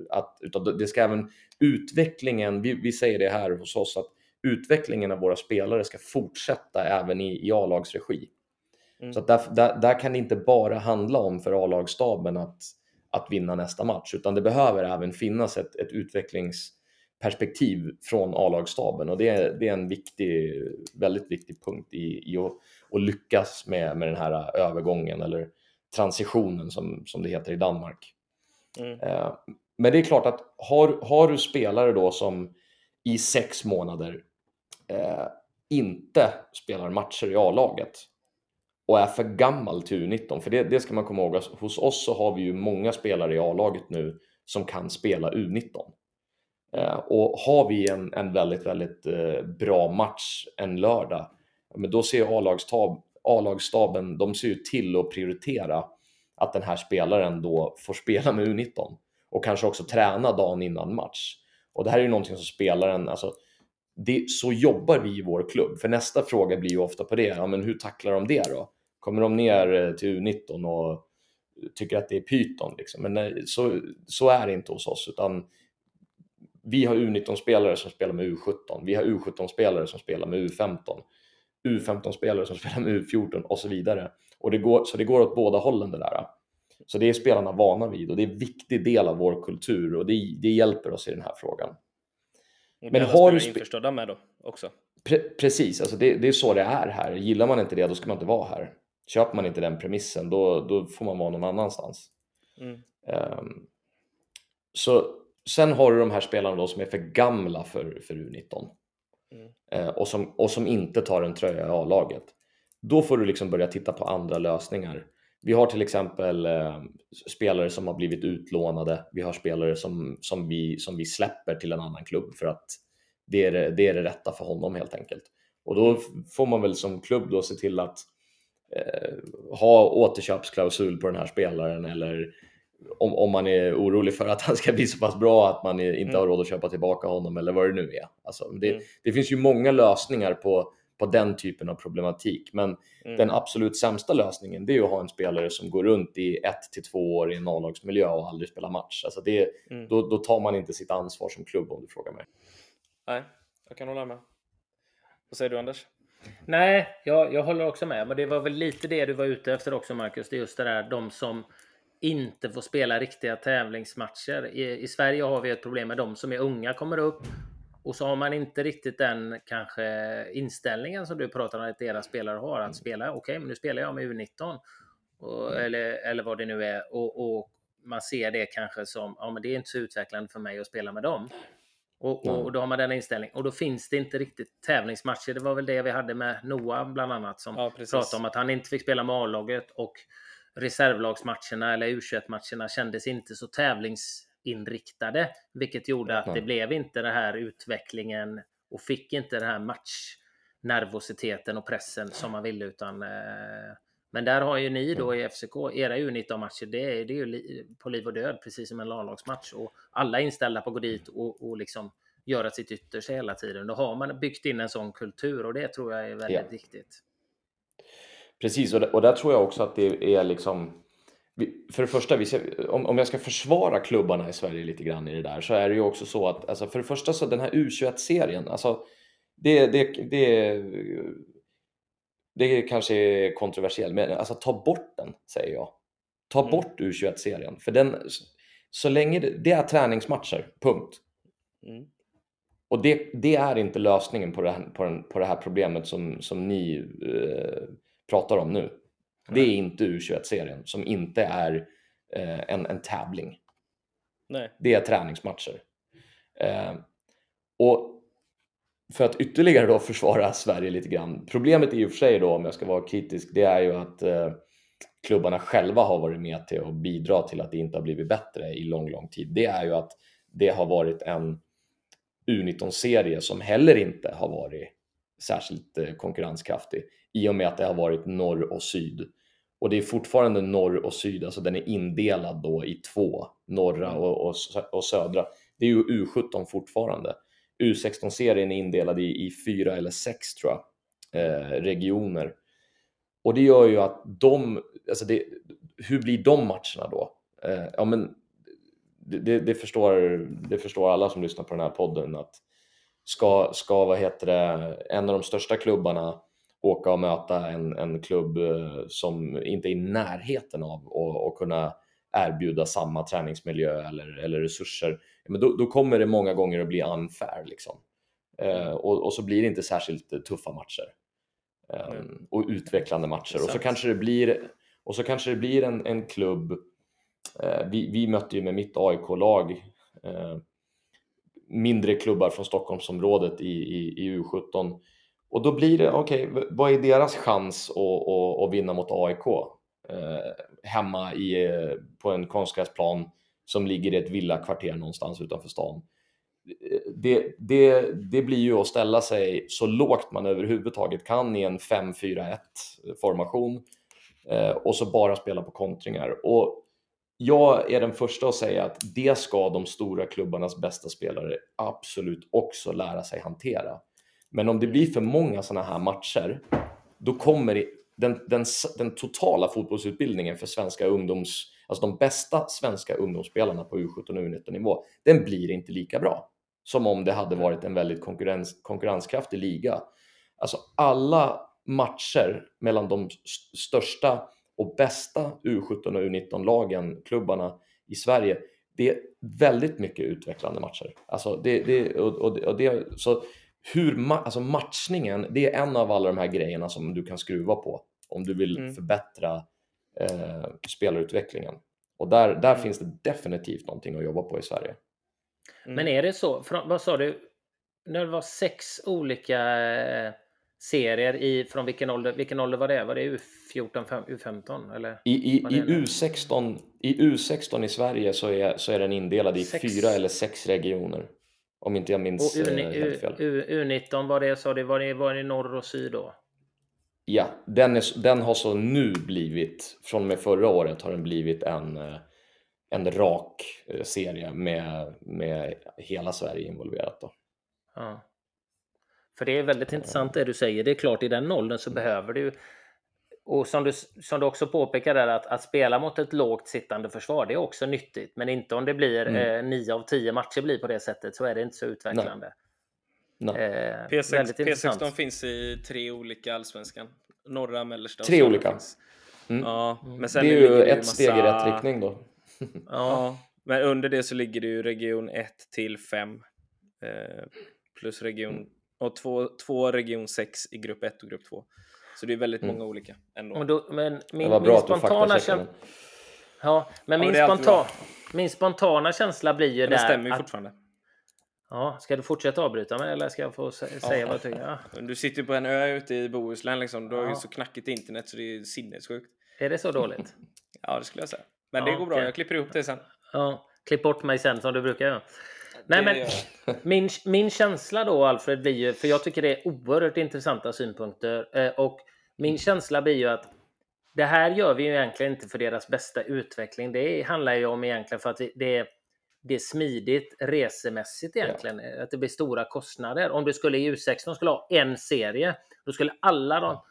att, utan det ska även utvecklingen, vi, vi säger det här hos oss, att utvecklingen av våra spelare ska fortsätta även i, i A-lagsregi. Mm. Så där, där, där, kan det inte bara handla om för A-lagsstaben att, att vinna nästa match, utan det behöver även finnas ett, ett utvecklingsperspektiv från A-lagsstaben och det är, det är en viktig, väldigt viktig punkt i, i att, att lyckas med, med den här övergången eller transitionen som, som det heter i Danmark. Mm. Eh, men det är klart att har, har du spelare då som i sex månader eh, inte spelar matcher i A-laget och är för gammal till U19, för det, det ska man komma ihåg, alltså, hos oss så har vi ju många spelare i A-laget nu som kan spela U19. Eh, och har vi en, en väldigt, väldigt eh, bra match en lördag, men då ser A-lagsstaben, de ser ju till att prioritera att den här spelaren då får spela med U19 och kanske också träna dagen innan match. Och det här är ju någonting som spelaren, alltså, det, så jobbar vi i vår klubb. För nästa fråga blir ju ofta på det, ja, men hur tacklar de det då? Kommer de ner eh, till U19 och tycker att det är pyton? Liksom? Men nej, så, så är det inte hos oss, utan vi har U19-spelare som spelar med U17, vi har U17-spelare som spelar med U15, U15-spelare som spelar med U14 och så vidare. Och det går, så det går åt båda hållen det där. Så det är spelarna vana vid och det är en viktig del av vår kultur och det, det hjälper oss i den här frågan. Men har du införstådda med då också? Pre precis, alltså det, det, är så det är här. Gillar man inte det, då ska man inte vara här. Köper man inte den premissen, då, då får man vara någon annanstans. Mm. Um, så sen har du de här spelarna då som är för gamla för, för U19 mm. uh, och, som, och som inte tar en tröja i A-laget. Då får du liksom börja titta på andra lösningar. Vi har till exempel eh, spelare som har blivit utlånade. Vi har spelare som, som, vi, som vi släpper till en annan klubb för att det är det, det är det rätta för honom helt enkelt. Och då får man väl som klubb då se till att eh, ha återköpsklausul på den här spelaren eller om, om man är orolig för att han ska bli så pass bra att man inte mm. har råd att köpa tillbaka honom eller vad det nu är. Alltså, det, mm. det finns ju många lösningar på på den typen av problematik. Men mm. den absolut sämsta lösningen det är att ha en spelare som går runt i ett till två år i en A-lagsmiljö och aldrig spelar match. Alltså det, mm. då, då tar man inte sitt ansvar som klubb om du frågar mig. Nej, jag kan hålla med. Vad säger du Anders? Nej, jag, jag håller också med. Men det var väl lite det du var ute efter också Marcus. Det är just det där de som inte får spela riktiga tävlingsmatcher. I, I, Sverige har vi ett problem med de som är unga kommer upp och så har man inte riktigt den kanske inställningen som du pratar om att era spelare har att spela. Okej, okay, men nu spelar jag med U19 och, eller, eller vad det nu är. Och, och, man ser det kanske som ja, men det är inte så utvecklande för mig att spela med dem. Och, och, och, då har man den inställningen. Och då finns det inte riktigt tävlingsmatcher. Det var väl det vi hade med Noah bland annat som ja, pratade om att han inte fick spela med A-laget. Och reservlagsmatcherna eller U21-matcherna kändes inte så tävlings inriktade, vilket gjorde att det blev inte den här utvecklingen och fick inte den här matchnervositeten och pressen som man ville utan eh, men där har ju ni då i FCK, era U19-matcher, det är, det är ju på liv och död, precis som en landslagsmatch. Och alla är inställda på att gå dit och, och liksom göra sitt yttersta hela tiden. Då har man byggt in en sån kultur och det tror jag är väldigt ja. viktigt. Precis, och, och där tror jag också att det är liksom för det första, om jag ska försvara klubbarna i Sverige lite grann i det där så är det ju också så att alltså för det första så den här U21-serien, alltså det, det, det, det kanske är kontroversiellt, men alltså ta bort den säger jag. Ta mm. bort U21-serien, för den, så länge det, det är träningsmatcher, punkt. Mm. Och det, det, är inte lösningen på det här, på den, på det här problemet som, som ni eh, pratar om nu. Det är inte U21-serien som inte är eh, en, en tävling. Nej. Det är träningsmatcher. Eh, och för att ytterligare då försvara Sverige lite grann. Problemet i och för sig då, om jag ska vara kritisk, det är ju att eh, klubbarna själva har varit med till att bidra till att det inte har blivit bättre i lång, lång tid. Det är ju att det har varit en U19-serie som heller inte har varit särskilt eh, konkurrenskraftig i och med att det har varit norr och syd. Och det är fortfarande norr och syd, alltså den är indelad då i två, norra och, och, och södra. Det är ju U17 fortfarande. U16-serien är indelad i, i fyra eller sex tror jag, eh, regioner. Och det gör ju att de, alltså det, hur blir de matcherna då? Eh, ja men det, det, förstår, det förstår alla som lyssnar på den här podden att ska, ska vad heter det, en av de största klubbarna åka och möta en, en klubb eh, som inte är i närheten av att kunna erbjuda samma träningsmiljö eller, eller resurser, men då, då, kommer det många gånger att bli unfair. Liksom. Eh, och, och, så blir det inte särskilt tuffa matcher. Eh. Och utvecklande matcher. Och så kanske det blir, och så kanske det blir en, en klubb, eh, vi, vi mötte ju med mitt AIK-lag eh, mindre klubbar från Stockholmsområdet i, i, i U17 och då blir det, okej, okay, vad är deras chans att, att, att vinna mot AIK? Eh, hemma i, på en konstgräsplan som ligger i ett villakvarter någonstans utanför stan. Eh, det, det, det blir ju att ställa sig så lågt man överhuvudtaget kan i en 5-4-1 formation eh, och så bara spela på kontringar. Och jag är den första att säga att det ska de stora klubbarnas bästa spelare absolut också lära sig hantera. Men om det blir för många sådana här matcher, då kommer den, den, den totala fotbollsutbildningen för svenska ungdoms, alltså de bästa svenska ungdomsspelarna på U17 och U19 nivå, den blir inte lika bra som om det hade varit en väldigt konkurrens, konkurrenskraftig liga. Alltså alla matcher mellan de största och bästa U17 och U19-lagen, klubbarna i Sverige, det är väldigt mycket utvecklande matcher. Alltså det, det, och, och, och det, så hur ma alltså matchningen, det är en av alla de här grejerna som du kan skruva på om du vill mm. förbättra eh, spelarutvecklingen. Och där, där mm. finns det definitivt någonting att jobba på i Sverige. Mm. Men är det så, vad sa du, när det var sex olika eh, serier i, från vilken ålder, vilken ålder var det? Var det U14, U15? Eller I, i, i, U16, I U16 i Sverige så är, så är den indelad i sex. fyra eller sex regioner. Om inte jag minns och U, eh, helt fel. U, U19 var det, sa det, var det, var det norr och syd då? Ja, den, är, den har så nu blivit, från och med förra året har den blivit en, eh, en rak eh, serie med, med hela Sverige involverat. Då. Ja. För det är väldigt intressant det du säger. Det är klart, i den åldern så behöver du och som du, som du också påpekar där, att, att spela mot ett lågt sittande försvar, det är också nyttigt. Men inte om det blir mm. eh, av tio matcher blir på det sättet, så är det inte så utvecklande. Nej. Nej. Eh, P6, P16 finns i tre olika allsvenskan. Norra, mellersta Tre olika. Mm. Ja, mm. men sen det är ju ett massa... steg i rätt riktning då. ja, men under det så ligger det ju region 1 till 5. Eh, plus region... Mm. Och två, två region 6 i grupp 1 och grupp 2. Så det är väldigt mm. många olika ändå. Men, då, men min, min spontana känsla... Ja, men min, spontan, min spontana känsla blir ju men det där... Det stämmer ju att, fortfarande. Ja, ska du fortsätta avbryta mig eller ska jag få säga ja. vad jag tycker? Ja. Du sitter ju på en ö ute i Bohuslän liksom. Du har ju så knackigt internet så det är sinnessjukt. Är det så dåligt? ja, det skulle jag säga. Men ja, det går bra. Okay. Jag klipper ihop det sen. Ja, klipp bort mig sen som du brukar göra. Nej, men min, min känsla då, Alfred, blir ju, för jag tycker det är oerhört intressanta synpunkter eh, och min känsla blir ju att det här gör vi ju egentligen inte för deras bästa utveckling. Det handlar ju om egentligen för att det är, det är smidigt resemässigt egentligen. Ja. Att det blir stora kostnader. Om du skulle i U16 skulle ha en serie, då skulle alla de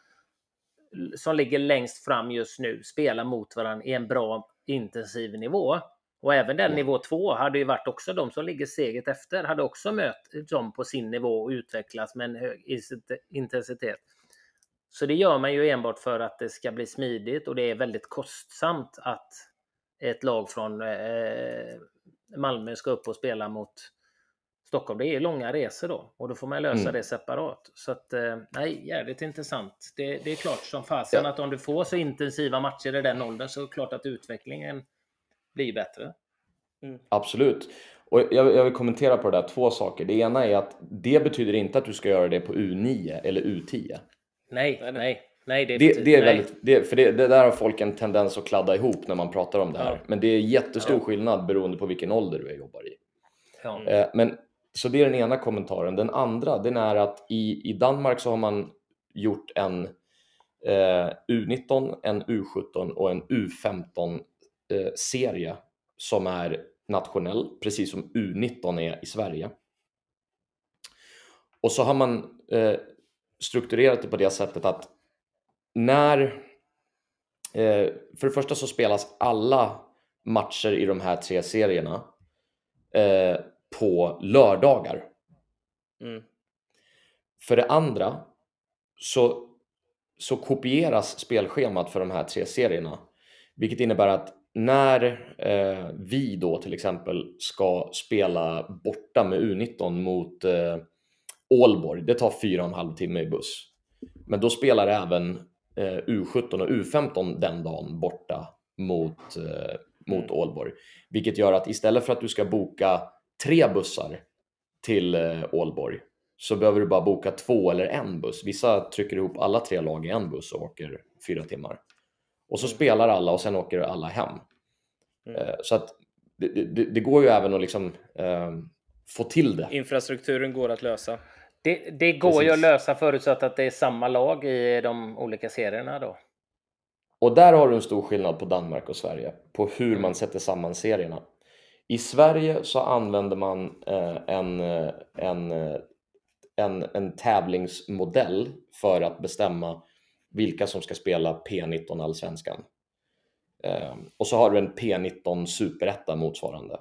som ligger längst fram just nu spela mot varandra i en bra intensiv nivå. Och även den nivå 2 hade ju varit också de som ligger steget efter, hade också mött dem på sin nivå och utvecklats med en hög intensitet. Så det gör man ju enbart för att det ska bli smidigt och det är väldigt kostsamt att ett lag från eh, Malmö ska upp och spela mot Stockholm. Det är långa resor då och då får man lösa mm. det separat. Så att eh, nej, jävligt intressant. Det, det är klart som fasen ja. att om du får så intensiva matcher i den åldern så är det klart att utvecklingen blir bättre. Mm. Absolut. Och jag, jag vill kommentera på det där två saker. Det ena är att det betyder inte att du ska göra det på U9 eller U10. Nej, nej, nej. Det, Det, det är nej. väldigt, det, för det, det där har folk en tendens att kladda ihop när man pratar om det här. Ja. Men det är jättestor Ja. skillnad beroende på vilken ålder du jobbar i. Ja. Eh, men, så det är den ena kommentaren. Den andra den är att i, i Danmark så har man gjort en eh, U19, en U17 och en U15 eh, serie som är nationell, precis som U19 är i Sverige. Och så har man eh, strukturerat det på det sättet att när eh, för det första så spelas alla matcher i de här tre serierna eh, på lördagar. Mm. För det andra så, så kopieras spelschemat för de här tre serierna. Vilket innebär att när eh, vi då till exempel ska spela borta med U19 mot eh, Ålborg, det tar fyra och en halv timme i buss. Men då spelar även eh, U17 och U15 den dagen borta mot, eh, mot Mm. Ålborg. Vilket gör att istället för att du ska boka tre bussar till eh, Ålborg så behöver du bara boka två eller en buss. Vissa trycker ihop alla tre lag i en buss och åker fyra timmar. Och så Mm. spelar alla och sen åker alla hem. Mm. Eh, Så att det, det, det går ju även att liksom eh, få till det. Infrastrukturen går att lösa. Det, det går ju Precis. att lösa förutsatt att det är samma lag i de olika serierna då. Och där har du en stor skillnad på Danmark och Sverige på hur man sätter samman serierna. I Sverige så använder man eh, en, eh, en, eh, en, en tävlingsmodell för att bestämma vilka som ska spela P19 Allsvenskan. Eh, och så har du en P19 Superetta motsvarande.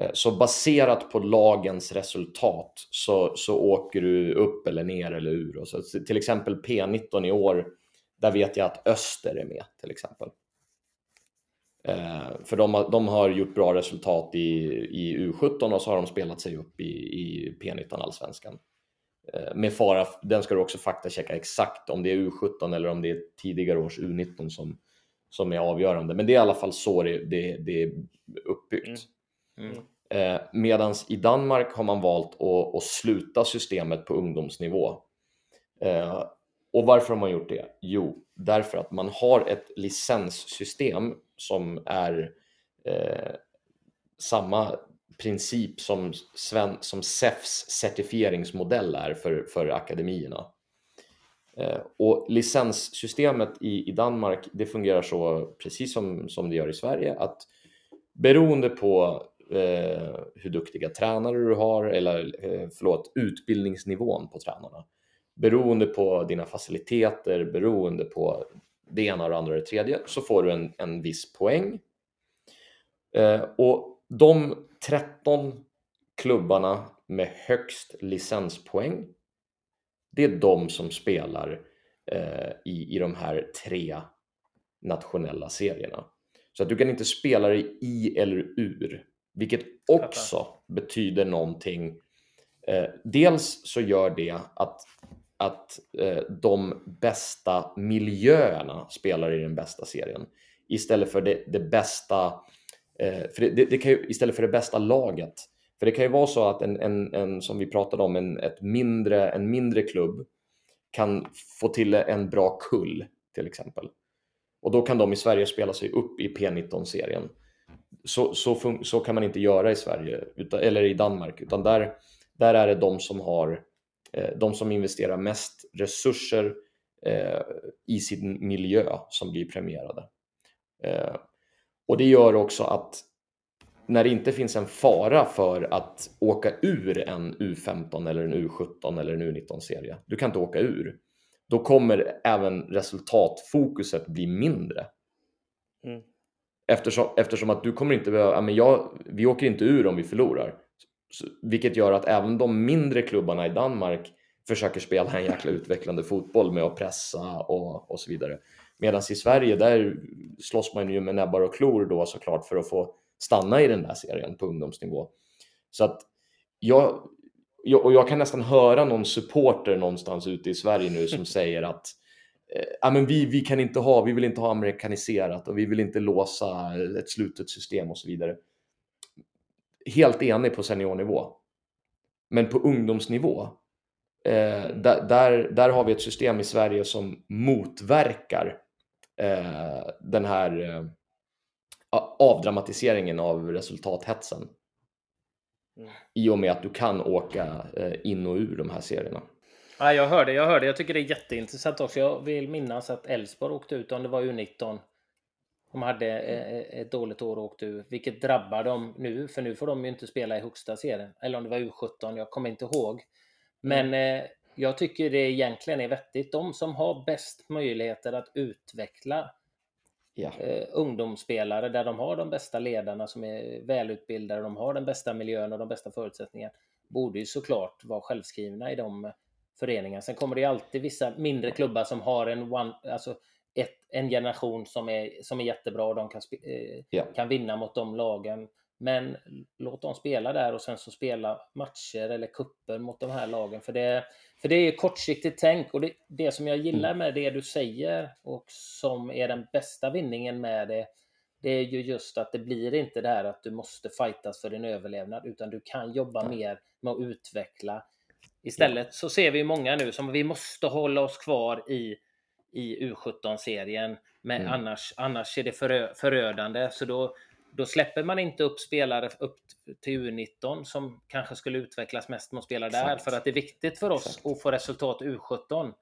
Eh, så baserat på lagens resultat så, så åker du upp eller ner eller ur. Och så, till exempel P19 i år, där vet jag att Öster är med till exempel. Eh, för de har, de har gjort bra resultat i, i U17 och så har de spelat sig upp i, i P19 Allsvenskan. Eh, med fara, den ska du också faktachecka exakt om det är U17 eller om det är tidigare års U19 som, som är avgörande. Men det är i alla fall så det, det, det är uppbyggt. Mm. Mm. Eh, Medan i Danmark har man valt att, att sluta systemet på ungdomsnivå. Eh, och varför har man gjort det? Jo, därför att man har ett licenssystem som är eh, samma princip som, Sven, som SEFs certifieringsmodell är för, för akademierna. Eh, och licenssystemet i, i Danmark, det fungerar så precis som, som det gör i Sverige, att beroende på eh, hur duktiga tränare du har, eller eh, förlåt, utbildningsnivån på tränarna, beroende på dina faciliteter, beroende på det ena och det andra och det tredje, så får du en, en viss poäng. Eh, och de 13 klubbarna med högst licenspoäng, det är de som spelar eh, i, i de här tre nationella serierna. Så att du kan inte spela dig i eller ur, vilket också betyder någonting. Eh, dels så gör det att, att eh, de bästa miljöerna spelar i den bästa serien istället för det, det bästa eh, för det, det, det ju, istället för det bästa laget. För det kan ju vara så att en, en, en som vi pratade om, en, ett mindre, en mindre klubb kan få till en bra kull till exempel. Och då kan de i Sverige spela sig upp i P19-serien. Så, så, så kan man inte göra i Sverige utan, eller i Danmark, utan där, där är det de som har eh, de som investerar mest resurser eh, i sin miljö som blir premierade. Eh, och det gör också att när det inte finns en fara för att åka ur en U15 eller en U17 eller en U19-serie, du kan inte åka ur, då kommer även resultatfokuset bli mindre. Mm. Eftersom, eftersom att du kommer inte behöva, ja, men jag, vi åker inte ur om vi förlorar. Så, vilket gör att även de mindre klubbarna i Danmark försöker spela en jäkla utvecklande fotboll med att pressa och, och så vidare. Medan i Sverige, där slåss man ju med näbbar och klor då såklart för att få stanna i den där serien på ungdomsnivå. Så att jag, jag, och jag kan nästan höra någon supporter någonstans ute i Sverige nu som säger att ja, men vi, vi kan inte ha, vi vill inte ha amerikaniserat och vi vill inte låsa ett slutet system och så vidare. helt enig på seniornivå. Men på ungdomsnivå, eh, där, där, där har vi ett system i Sverige som motverkar eh, den här eh, avdramatiseringen av resultathetsen. Mm. I och med att du kan åka eh, in och ur de här serierna. Ja, jag hörde, jag hörde. Jag tycker det är jätteintressant också. Jag vill minnas att Elfsborg åkte ut, om det var U19. De hade eh, ett dåligt år och åkte ur, vilket drabbar dem nu, för nu får de ju inte spela i högsta serien. Eller om det var U17, jag kommer inte ihåg. Men mm. eh, jag tycker det egentligen är vettigt. De som har bäst möjligheter att utveckla ja. eh, ungdomsspelare där de har de bästa ledarna som är välutbildade, de har den bästa miljön och de bästa förutsättningarna, borde ju såklart vara självskrivna i de föreningarna. Sen kommer det alltid vissa mindre klubbar som har en, one, alltså ett, en generation som är, som är jättebra och de kan, eh, ja. kan vinna mot de lagen. Men låt dem spela där och sen så spela matcher eller kupper mot de här lagen. För det, för det är kortsiktigt tänk och det, det som jag gillar mm. med det du säger och som är den bästa vinningen med det, det är ju just att det blir inte det här att du måste fightas för din överlevnad, utan du kan jobba mer med att utveckla. Istället ja. så ser vi många nu som vi måste hålla oss kvar i, i U17-serien, men mm. annars, annars är det förö, förödande. Så då, då släpper man inte upp spelare upp till U19 som kanske skulle utvecklas mest med att spela där. För att det är viktigt för oss Exakt. att få resultat U17.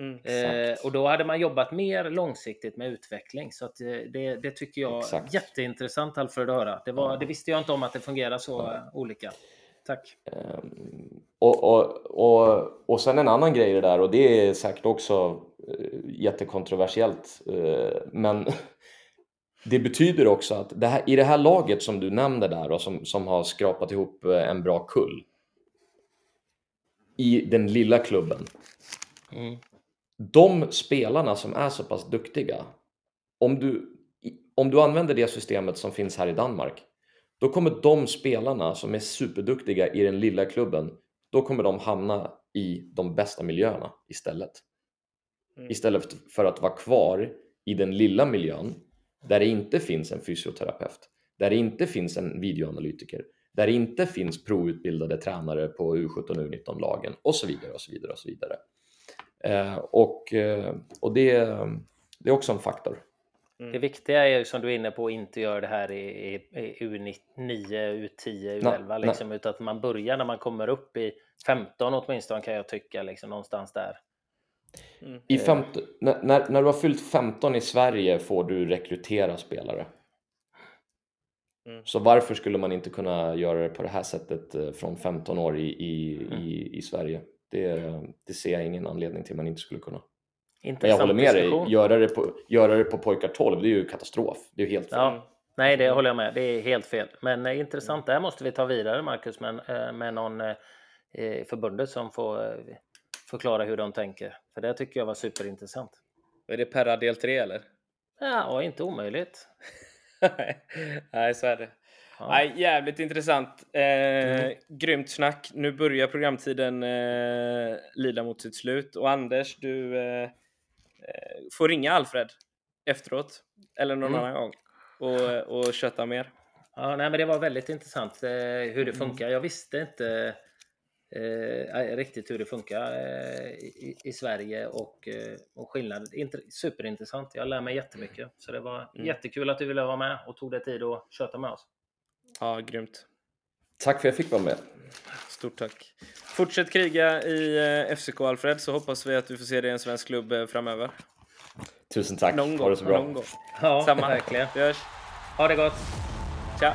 Mm, eh, och då hade man jobbat mer långsiktigt med utveckling. Så att, eh, det, det tycker jag är jätteintressant Alfred att höra. Det, var, det visste jag inte om att det fungerar så ja. olika. Tack. Um, och, och, och, och sen en annan grej det där och det är säkert också uh, jättekontroversiellt. Uh, men det betyder också att det här, i det här laget som du nämnde där och som, som har skrapat ihop eh, en bra kull i den lilla klubben. Mm. De spelarna som är så pass duktiga, om du, om du använder det systemet som finns här i Danmark, då kommer de spelarna som är superduktiga i den lilla klubben, då kommer de hamna i de bästa miljöerna istället. Mm. Istället för att vara kvar i den lilla miljön där det inte finns en fysioterapeut, där det inte finns en videoanalytiker, där det inte finns provutbildade tränare på U17 och U19-lagen och så vidare och så vidare och så vidare. Eh, och och, och det, det är också en faktor. Mm. Det viktiga är ju som du är inne på att inte göra det här i, i U9, U10, U11 nej, liksom, nej. utan att man börjar när man kommer upp i 15 åtminstone kan jag tycka, liksom, någonstans där. Mm. I 15, när, när du har fyllt 15 i Sverige får du rekrytera spelare. Mm. Så varför skulle man inte kunna göra det på det här sättet eh, från 15 år i, i, mm. i, i Sverige? Det, det ser jag ingen anledning till man inte skulle kunna. Men jag håller med diskussion. dig, göra det, på, göra det på pojkar 12 det är ju katastrof. Det är ju helt fel. Ja, nej, det håller jag med. Det är helt fel. Men eh, intressant, det här måste vi ta vidare Marcus med, eh, med någon eh, förbundet som får eh, förklara hur de tänker. För det tycker jag var superintressant. Är det Perra del 3 eller? Ja, inte omöjligt. Nej, så är det. Ja. Nej, jävligt intressant. Eh, mm. Grymt snack. Nu börjar programtiden eh, lida mot sitt slut. Och Anders, du eh får ringa Alfred efteråt eller någon mm. annan gång och, och köta mer. Ja, nej, men det var väldigt intressant eh, hur det mm. funkar. Jag visste inte eh, riktigt hur det funkar eh, i, i, Sverige och, eh, och skillnad. Inter, superintressant. Jag lär mig jättemycket. Så det var mm. jättekul att du ville vara med och tog dig tid att köta med oss. Ja, grymt. Tack för att jag fick vara med. Stort tack. Fortsätt kriga i eh, FCK Alfred så hoppas vi att du får se dig i en svensk klubb eh, framöver. Tusen tack. Någon gång. Ha det så bra. Någon gång. Ja, Samma. verkligen. Vi hörs. Ha det gott. Ciao.